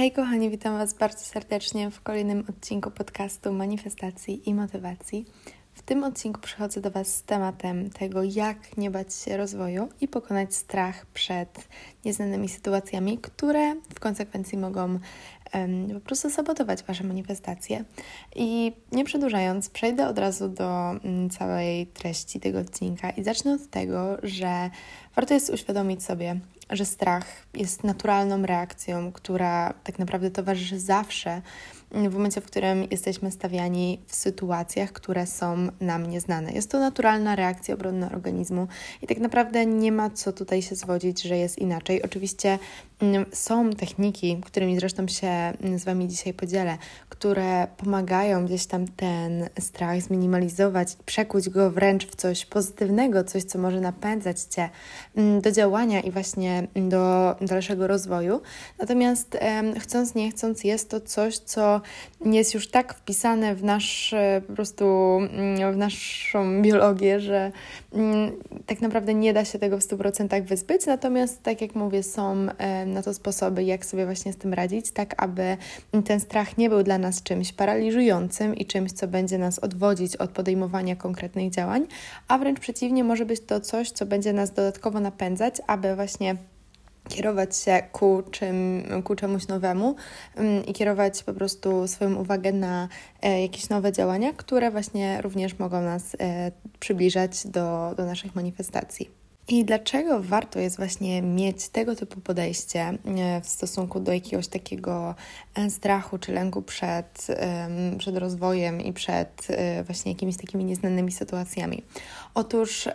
Hej kochani, witam Was bardzo serdecznie w kolejnym odcinku podcastu Manifestacji i Motywacji. W tym odcinku przychodzę do Was z tematem tego, jak nie bać się rozwoju i pokonać strach przed nieznanymi sytuacjami, które w konsekwencji mogą po prostu sabotować Wasze manifestacje. I nie przedłużając, przejdę od razu do um, całej treści tego odcinka i zacznę od tego, że warto jest uświadomić sobie, że strach jest naturalną reakcją, która tak naprawdę towarzyszy zawsze w momencie, w którym jesteśmy stawiani w sytuacjach, które są nam nieznane. Jest to naturalna reakcja obronna organizmu i tak naprawdę nie ma co tutaj się zwodzić, że jest inaczej. Oczywiście mm, są techniki, którymi zresztą się mm, z Wami dzisiaj podzielę, które pomagają gdzieś tam ten strach zminimalizować, przekuć go wręcz w coś pozytywnego, coś, co może napędzać Cię mm, do działania i właśnie do dalszego rozwoju. Natomiast chcąc, nie chcąc, jest to coś, co jest już tak wpisane w nasz e, po prostu mm, w naszą biologię, że mm, tak naprawdę nie da się tego w 100% wyzbyć. Natomiast, tak jak mówię, są na to sposoby, jak sobie właśnie z tym radzić, tak aby ten strach nie był dla nas czymś paraliżującym i czymś, co będzie nas odwodzić od podejmowania konkretnych działań, a wręcz przeciwnie, może być to coś, co będzie nas dodatkowo napędzać, aby właśnie kierować się ku, czym, ku czemuś nowemu um, i kierować po prostu swoją uwagę na e, jakieś nowe działania, które właśnie również mogą nas e, przybliżać do, do naszych manifestacji. I dlaczego warto jest właśnie mieć tego typu podejście e, w stosunku do jakiegoś takiego e, strachu czy lęku przed, przed rozwojem i przed e, właśnie jakimiś takimi nieznanymi sytuacjami? Otóż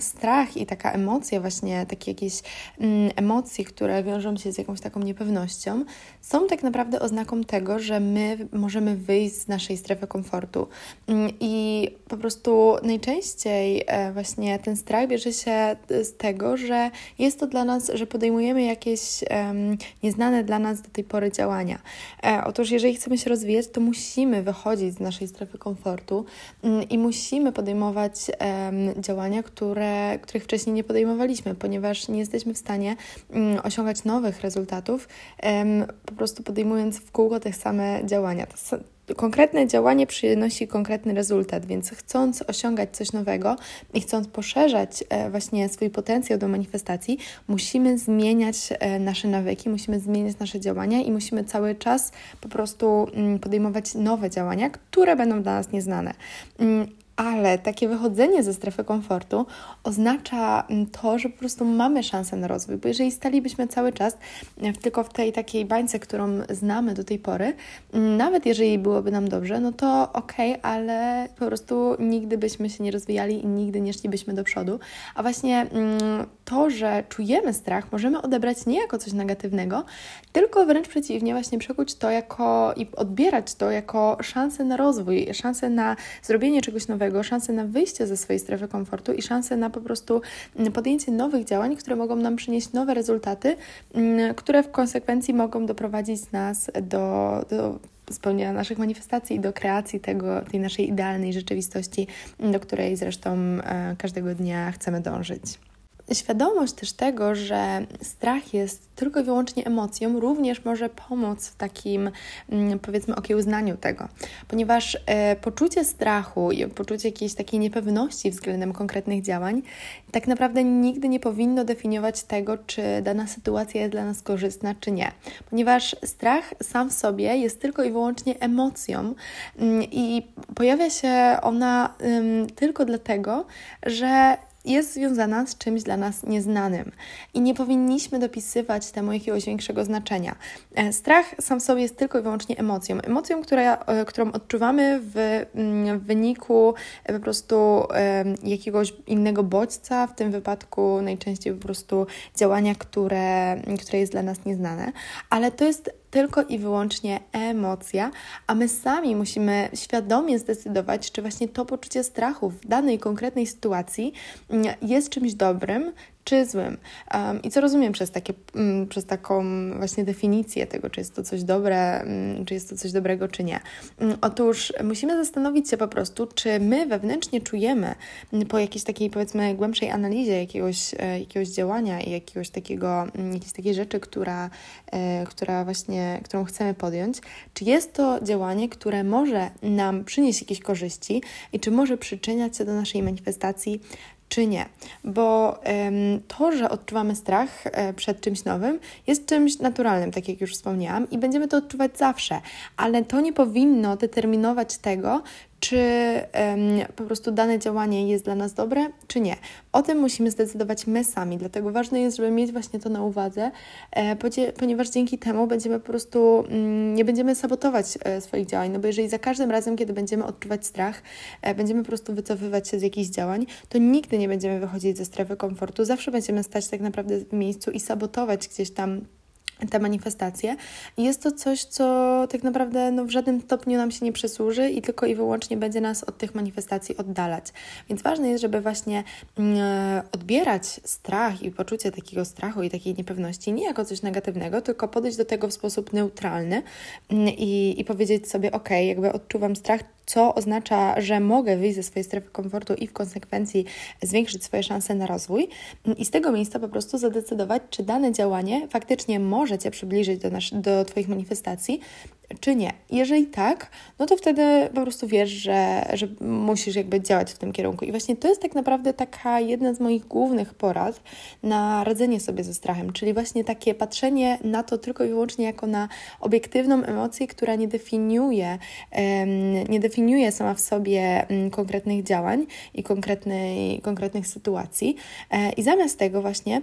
strach i taka emocja, właśnie takie jakieś mm, emocje, które wiążą się z jakąś taką niepewnością, są tak naprawdę oznaką tego, że my możemy wyjść z naszej strefy komfortu. Mm, I po prostu najczęściej właśnie ten strach bierze się z tego, że jest to dla nas, że podejmujemy jakieś um, nieznane dla nas do tej pory działania. E, otóż, jeżeli chcemy się rozwijać, to musimy wychodzić z naszej strefy komfortu um, i musimy podejmować um, działania, które, których wcześniej nie podejmowaliśmy, ponieważ nie jesteśmy w stanie mm, osiągać nowych rezultatów, po prostu podejmując w kółko te same działania. To, konkretne działanie przynosi konkretny rezultat, więc chcąc osiągać coś nowego i chcąc poszerzać e, właśnie swój potencjał do manifestacji, musimy zmieniać e, nasze nawyki, musimy zmieniać nasze działania i musimy cały czas po prostu mm, podejmować nowe działania, które będą dla nas nieznane. Mm, ale takie wychodzenie ze strefy komfortu oznacza mm, to, że po prostu mamy szansę na rozwój, bo jeżeli stalibyśmy cały czas e, tylko w tej takiej bańce, którą znamy do tej pory, mm, nawet jeżeli byłoby nam dobrze, no to okej, okay, ale po prostu nigdy byśmy się nie rozwijali i nigdy nie szlibyśmy do przodu. A właśnie mm, to, że czujemy strach, możemy odebrać nie jako coś negatywnego, tylko wręcz przeciwnie, właśnie przekuć to jako i odbierać to jako szansę na rozwój, szansę na zrobienie czegoś nowego szansę na wyjście ze swojej strefy komfortu i szansę na po prostu mm, podjęcie nowych działań, które mogą nam przynieść nowe rezultaty, mm, które w konsekwencji mogą doprowadzić nas do, do spełnienia naszych manifestacji i do kreacji tego, tej naszej idealnej rzeczywistości, do której zresztą e, każdego dnia chcemy dążyć. Świadomość też tego, że strach jest tylko i wyłącznie emocją, również może pomóc w takim, mm, powiedzmy, okiełznaniu tego, ponieważ e, poczucie strachu i poczucie jakiejś takiej niepewności względem konkretnych działań tak naprawdę nigdy nie powinno definiować tego, czy dana sytuacja jest dla nas korzystna, czy nie, ponieważ strach sam w sobie jest tylko i wyłącznie emocją mm, i pojawia się ona tylko dlatego, że jest związana z czymś dla nas nieznanym i nie powinniśmy dopisywać temu jakiegoś większego znaczenia. E, strach sam w sobie jest tylko i wyłącznie emocją. Emocją, która, e, którą odczuwamy w, mm, w wyniku e, po prostu jakiegoś innego bodźca, w tym wypadku najczęściej po prostu działania, które, które jest dla nas nieznane, ale to jest tylko i wyłącznie emocja, a my sami musimy świadomie zdecydować, czy właśnie to poczucie strachu w danej konkretnej sytuacji mm, jest czymś dobrym, czy złym. Um, I co rozumiem przez, takie, um, przez taką właśnie definicję tego, czy jest to coś dobre, um, czy jest to coś dobrego, czy nie. Otóż musimy zastanowić się po prostu, czy my wewnętrznie czujemy po jakiejś takiej, powiedzmy, głębszej analizie jakiegoś, e, jakiegoś działania i jakiegoś takiego, jakiejś takiej rzeczy, która, e, która właśnie, którą chcemy podjąć, czy jest to działanie, które może nam przynieść jakieś korzyści i czy może przyczyniać się do naszej manifestacji czy nie. Bo to, że odczuwamy strach y, przed czymś nowym, jest czymś naturalnym, tak jak już wspomniałam, i będziemy to odczuwać zawsze, ale to nie powinno determinować tego, czy um, po prostu dane działanie jest dla nas dobre, czy nie. O tym musimy zdecydować my sami, dlatego ważne jest, żeby mieć właśnie to na uwadze, e, ponieważ dzięki temu będziemy po prostu, mm, nie będziemy sabotować e, swoich działań, no bo jeżeli za każdym razem, kiedy będziemy odczuwać strach, e, będziemy po prostu wycofywać się z jakichś działań, to nigdy nie będziemy wychodzić ze strefy komfortu, zawsze będziemy stać tak naprawdę w miejscu i sabotować gdzieś tam te manifestacje. Jest to coś, co tak naprawdę no, w żadnym stopniu nam się nie przysłuży i tylko i wyłącznie będzie nas od tych manifestacji oddalać. Więc ważne jest, żeby właśnie mm, odbierać strach i poczucie takiego strachu i takiej niepewności nie jako coś negatywnego, tylko podejść do tego w sposób neutralny mm, i, i powiedzieć sobie, ok, jakby odczuwam strach, co oznacza, że mogę wyjść ze swojej strefy komfortu i w konsekwencji zwiększyć swoje szanse na rozwój. I z tego miejsca po prostu zadecydować, czy dane działanie faktycznie może Cię przybliżyć do, nasz, do Twoich manifestacji, czy nie. Jeżeli tak, no to wtedy po prostu wiesz, że, że musisz jakby działać w tym kierunku. I właśnie to jest tak naprawdę taka jedna z moich głównych porad na radzenie sobie ze strachem, czyli właśnie takie patrzenie na to tylko i wyłącznie jako na obiektywną emocję, która nie definiuje, nie definiuje sama w sobie mm, konkretnych działań i konkretnej, konkretnych sytuacji. E, I zamiast tego właśnie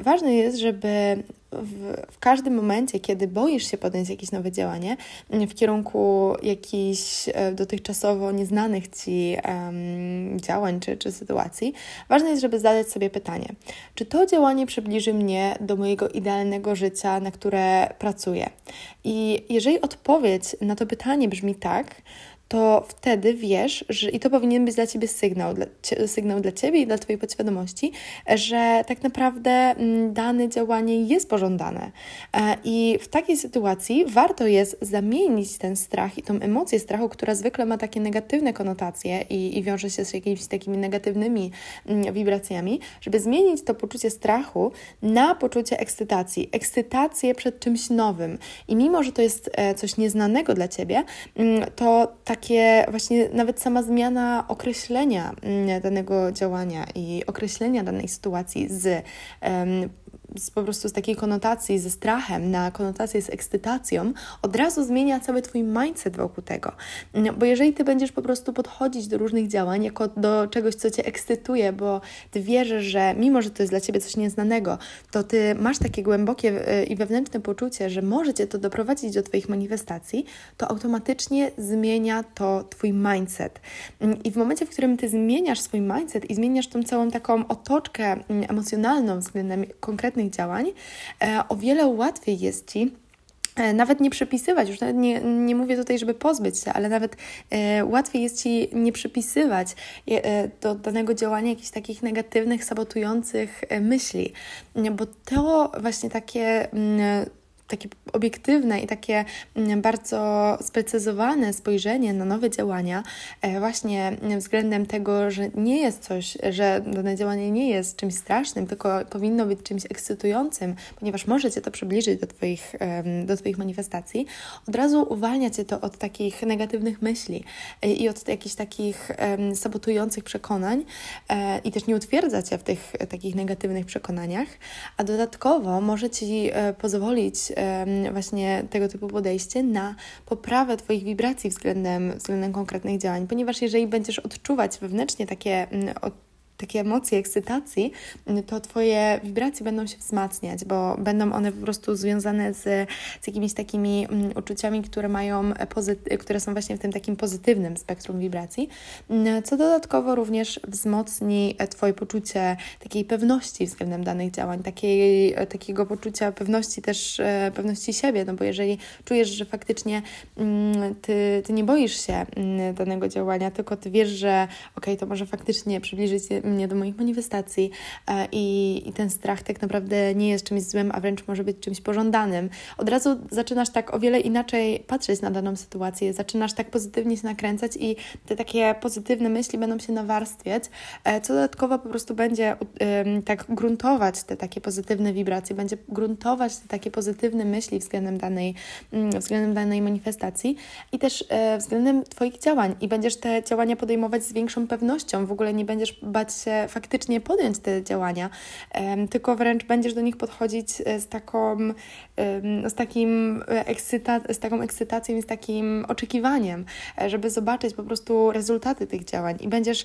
ważne jest, żeby w, w, każdym momencie, kiedy boisz się podjąć jakieś nowe działanie w kierunku jakichś e, dotychczasowo nieznanych ci um, działań czy, czy sytuacji, ważne jest, żeby zadać sobie pytanie, czy to działanie przybliży mnie do mojego idealnego życia, na które pracuję? I jeżeli odpowiedź na to pytanie brzmi tak, to wtedy wiesz, że i to powinien być dla ciebie sygnał, dla, sygnał dla ciebie i dla twojej podświadomości, że tak naprawdę mm, dane działanie jest pożądane. E, I w takiej sytuacji warto jest zamienić ten strach i tą emocję strachu, która zwykle ma takie negatywne konotacje i, i wiąże się z jakimiś takimi negatywnymi mm, wibracjami, żeby zmienić to poczucie strachu na poczucie ekscytacji. Ekscytację przed czymś nowym. I mimo, że to jest e, coś nieznanego dla ciebie, mm, to tak takie właśnie nawet sama zmiana określenia mm, danego działania i określenia danej sytuacji z um, z, po prostu z takiej konotacji ze strachem na konotację z ekscytacją, od razu zmienia cały Twój mindset wokół tego. Bo jeżeli Ty będziesz po prostu podchodzić do różnych działań jako do czegoś, co Cię ekscytuje, bo Ty wierzysz, że mimo, że to jest dla Ciebie coś nieznanego, to Ty masz takie głębokie e, i wewnętrzne poczucie, że może Cię to doprowadzić do Twoich manifestacji, to automatycznie zmienia to Twój mindset. I w momencie, w którym Ty zmieniasz swój mindset i zmieniasz tą całą taką otoczkę emocjonalną względem konkretnych działań, e, o wiele łatwiej jest Ci e, nawet nie przypisywać, już nawet nie, nie mówię tutaj, żeby pozbyć się, ale nawet e, łatwiej jest Ci nie przypisywać e, do danego działania jakichś takich negatywnych, sabotujących e, myśli, bo to właśnie takie. Mm, takie obiektywne i takie mm, bardzo sprecyzowane spojrzenie na nowe działania, e, właśnie względem tego, że nie jest coś, że dane działanie nie jest czymś strasznym, tylko powinno być czymś ekscytującym, ponieważ może Cię to przybliżyć do Twoich, do twoich manifestacji, od razu uwalnia Cię to od takich negatywnych myśli e, i od jakichś takich sabotujących przekonań e, i też nie utwierdza Cię w tych takich negatywnych przekonaniach, a dodatkowo może Ci pozwolić właśnie tego typu podejście na poprawę Twoich wibracji względem, względem konkretnych działań, ponieważ jeżeli będziesz odczuwać wewnętrznie takie mm, takie emocje ekscytacji, to Twoje wibracje będą się wzmacniać, bo będą one po prostu związane z, z jakimiś takimi mm, uczuciami, które mają, które są właśnie w tym takim pozytywnym spektrum wibracji, mm, co dodatkowo również wzmocni Twoje poczucie takiej pewności względem danych działań, takiej, takiego poczucia pewności też, e, pewności siebie, no bo jeżeli czujesz, że faktycznie mm, ty, ty nie boisz się danego działania, tylko Ty wiesz, że ok, to może faktycznie przybliżyć mnie do moich manifestacji e, i, i ten strach tak naprawdę nie jest czymś złym, a wręcz może być czymś pożądanym. Od razu zaczynasz tak o wiele inaczej patrzeć na daną sytuację, zaczynasz tak pozytywnie się nakręcać i te takie pozytywne myśli będą się nawarstwiać, e, co dodatkowo po prostu będzie tak gruntować te takie pozytywne wibracje, będzie gruntować te takie pozytywne myśli względem danej, względem danej manifestacji i też e, względem Twoich działań i będziesz te działania podejmować z większą pewnością, w ogóle nie będziesz bać się faktycznie podjąć te działania, tylko wręcz będziesz do nich podchodzić e, z taką, z takim ekscyta- z taką ekscytacją i z takim oczekiwaniem, żeby zobaczyć po prostu rezultaty tych działań. I będziesz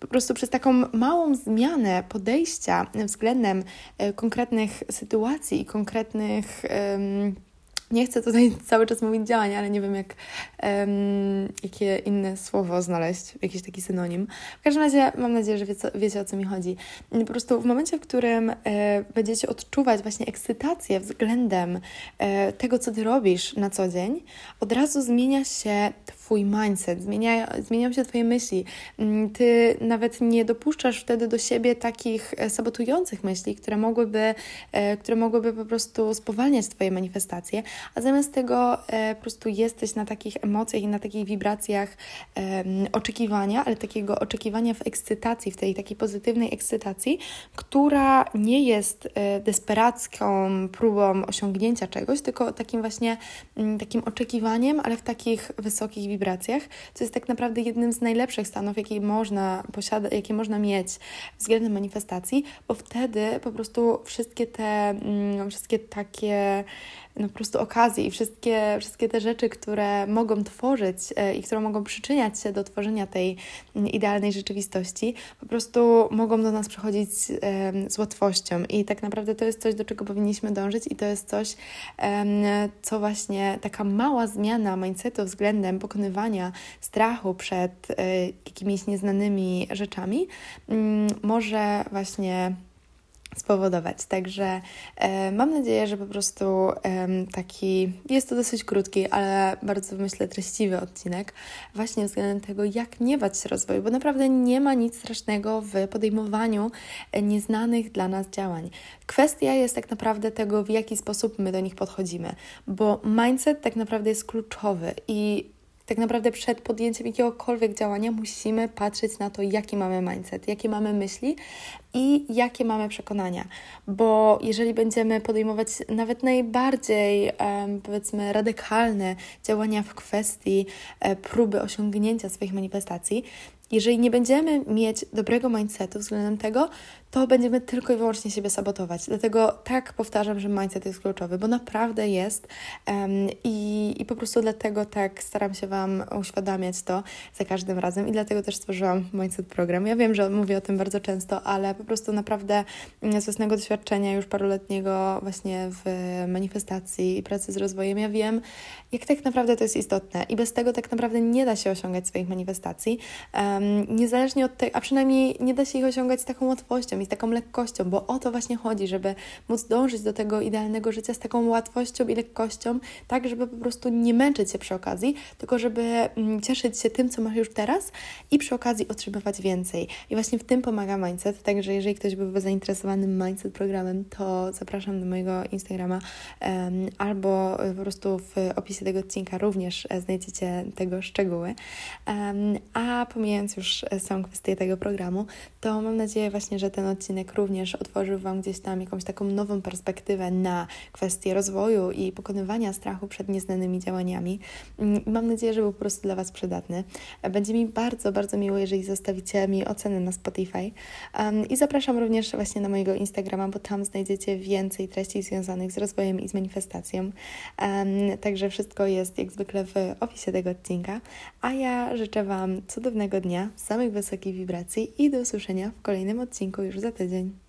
po prostu przez taką małą zmianę podejścia względem e, konkretnych sytuacji i konkretnych nie chcę tutaj cały czas mówić działań, ale nie wiem, jak, um, jakie inne słowo znaleźć, jakiś taki synonim. W każdym razie mam nadzieję, że wiecie, wiecie o co mi chodzi. Po prostu w momencie, w którym e, będziecie odczuwać właśnie ekscytację względem e, tego, co ty robisz na co dzień, od razu zmienia się Twój mindset, zmienia, zmieniają się Twoje myśli. Mm, ty nawet nie dopuszczasz wtedy do siebie takich e, sabotujących myśli, które mogłyby, e, które mogłyby po prostu spowalniać Twoje manifestacje, a zamiast tego e, po prostu jesteś na takich emocjach i na takich wibracjach oczekiwania, ale takiego oczekiwania w ekscytacji, w tej takiej pozytywnej ekscytacji, która nie jest desperacką próbą osiągnięcia czegoś, tylko takim właśnie mm, takim oczekiwaniem, ale w takich wysokich wibracjach wibracjach, co jest tak naprawdę jednym z najlepszych stanów, jakie można, posiada, jakie można mieć względem manifestacji, bo wtedy po prostu wszystkie te, mm, wszystkie takie no po prostu okazje i wszystkie, wszystkie te rzeczy, które mogą tworzyć e, i które mogą przyczyniać się do tworzenia tej idealnej rzeczywistości, po prostu mogą do nas przychodzić z łatwością. I tak naprawdę to jest coś, do czego powinniśmy dążyć, i to jest coś, co właśnie taka mała zmiana mindsetu względem pokonywania strachu przed e, jakimiś nieznanymi rzeczami mm, może właśnie spowodować. Także e, mam nadzieję, że po prostu e, taki jest to dosyć krótki, ale bardzo myślę treściwy odcinek, właśnie względem tego, jak nie bać się rozwoju, bo naprawdę nie ma nic strasznego w podejmowaniu e, nieznanych dla nas działań. Kwestia jest tak naprawdę tego, w jaki sposób my do nich podchodzimy, bo mindset tak naprawdę jest kluczowy i tak naprawdę przed podjęciem jakiegokolwiek działania musimy patrzeć na to, jaki mamy mindset, jakie mamy myśli i jakie mamy przekonania. Bo jeżeli będziemy podejmować nawet najbardziej, powiedzmy, radykalne działania w kwestii e, próby osiągnięcia swoich manifestacji, jeżeli nie będziemy mieć dobrego mindsetu względem tego, to będziemy tylko i wyłącznie siebie sabotować. Dlatego tak powtarzam, że mindset jest kluczowy, bo naprawdę jest um, i, i po prostu dlatego tak staram się Wam uświadamiać to za każdym razem i dlatego też stworzyłam Mindset Program. Ja wiem, że mówię o tym bardzo często, ale po prostu naprawdę z własnego doświadczenia już paroletniego właśnie w manifestacji i pracy z rozwojem, ja wiem, jak tak naprawdę to jest istotne i bez tego tak naprawdę nie da się osiągać swoich manifestacji, um, niezależnie od tego, a przynajmniej nie da się ich osiągać z taką łatwością, i z taką lekkością, bo o to właśnie chodzi, żeby móc dążyć do tego idealnego życia z taką łatwością i lekkością, tak żeby po prostu nie męczyć się przy okazji, tylko żeby mm, cieszyć się tym, co masz już teraz i przy okazji otrzymywać więcej. I właśnie w tym pomaga mindset, także jeżeli ktoś byłby zainteresowany mindset programem, to zapraszam do mojego Instagrama um, albo po prostu w opisie tego odcinka również e, znajdziecie tego szczegóły. Um, a pomijając już samą kwestię tego programu, to mam nadzieję właśnie, że ten odcinek również otworzył Wam gdzieś tam jakąś taką nową perspektywę na kwestię rozwoju i pokonywania strachu przed nieznanymi działaniami. Mm, mam nadzieję, że był po prostu dla Was przydatny. Będzie mi bardzo, bardzo miło, jeżeli zostawicie mi ocenę na Spotify. Um, I zapraszam również właśnie na mojego Instagrama, bo tam znajdziecie więcej treści związanych z rozwojem i z manifestacją. Um, także wszystko jest jak zwykle w opisie tego odcinka. A ja życzę Wam cudownego dnia, samych wysokich wibracji i do usłyszenia w kolejnym odcinku już za tydzień.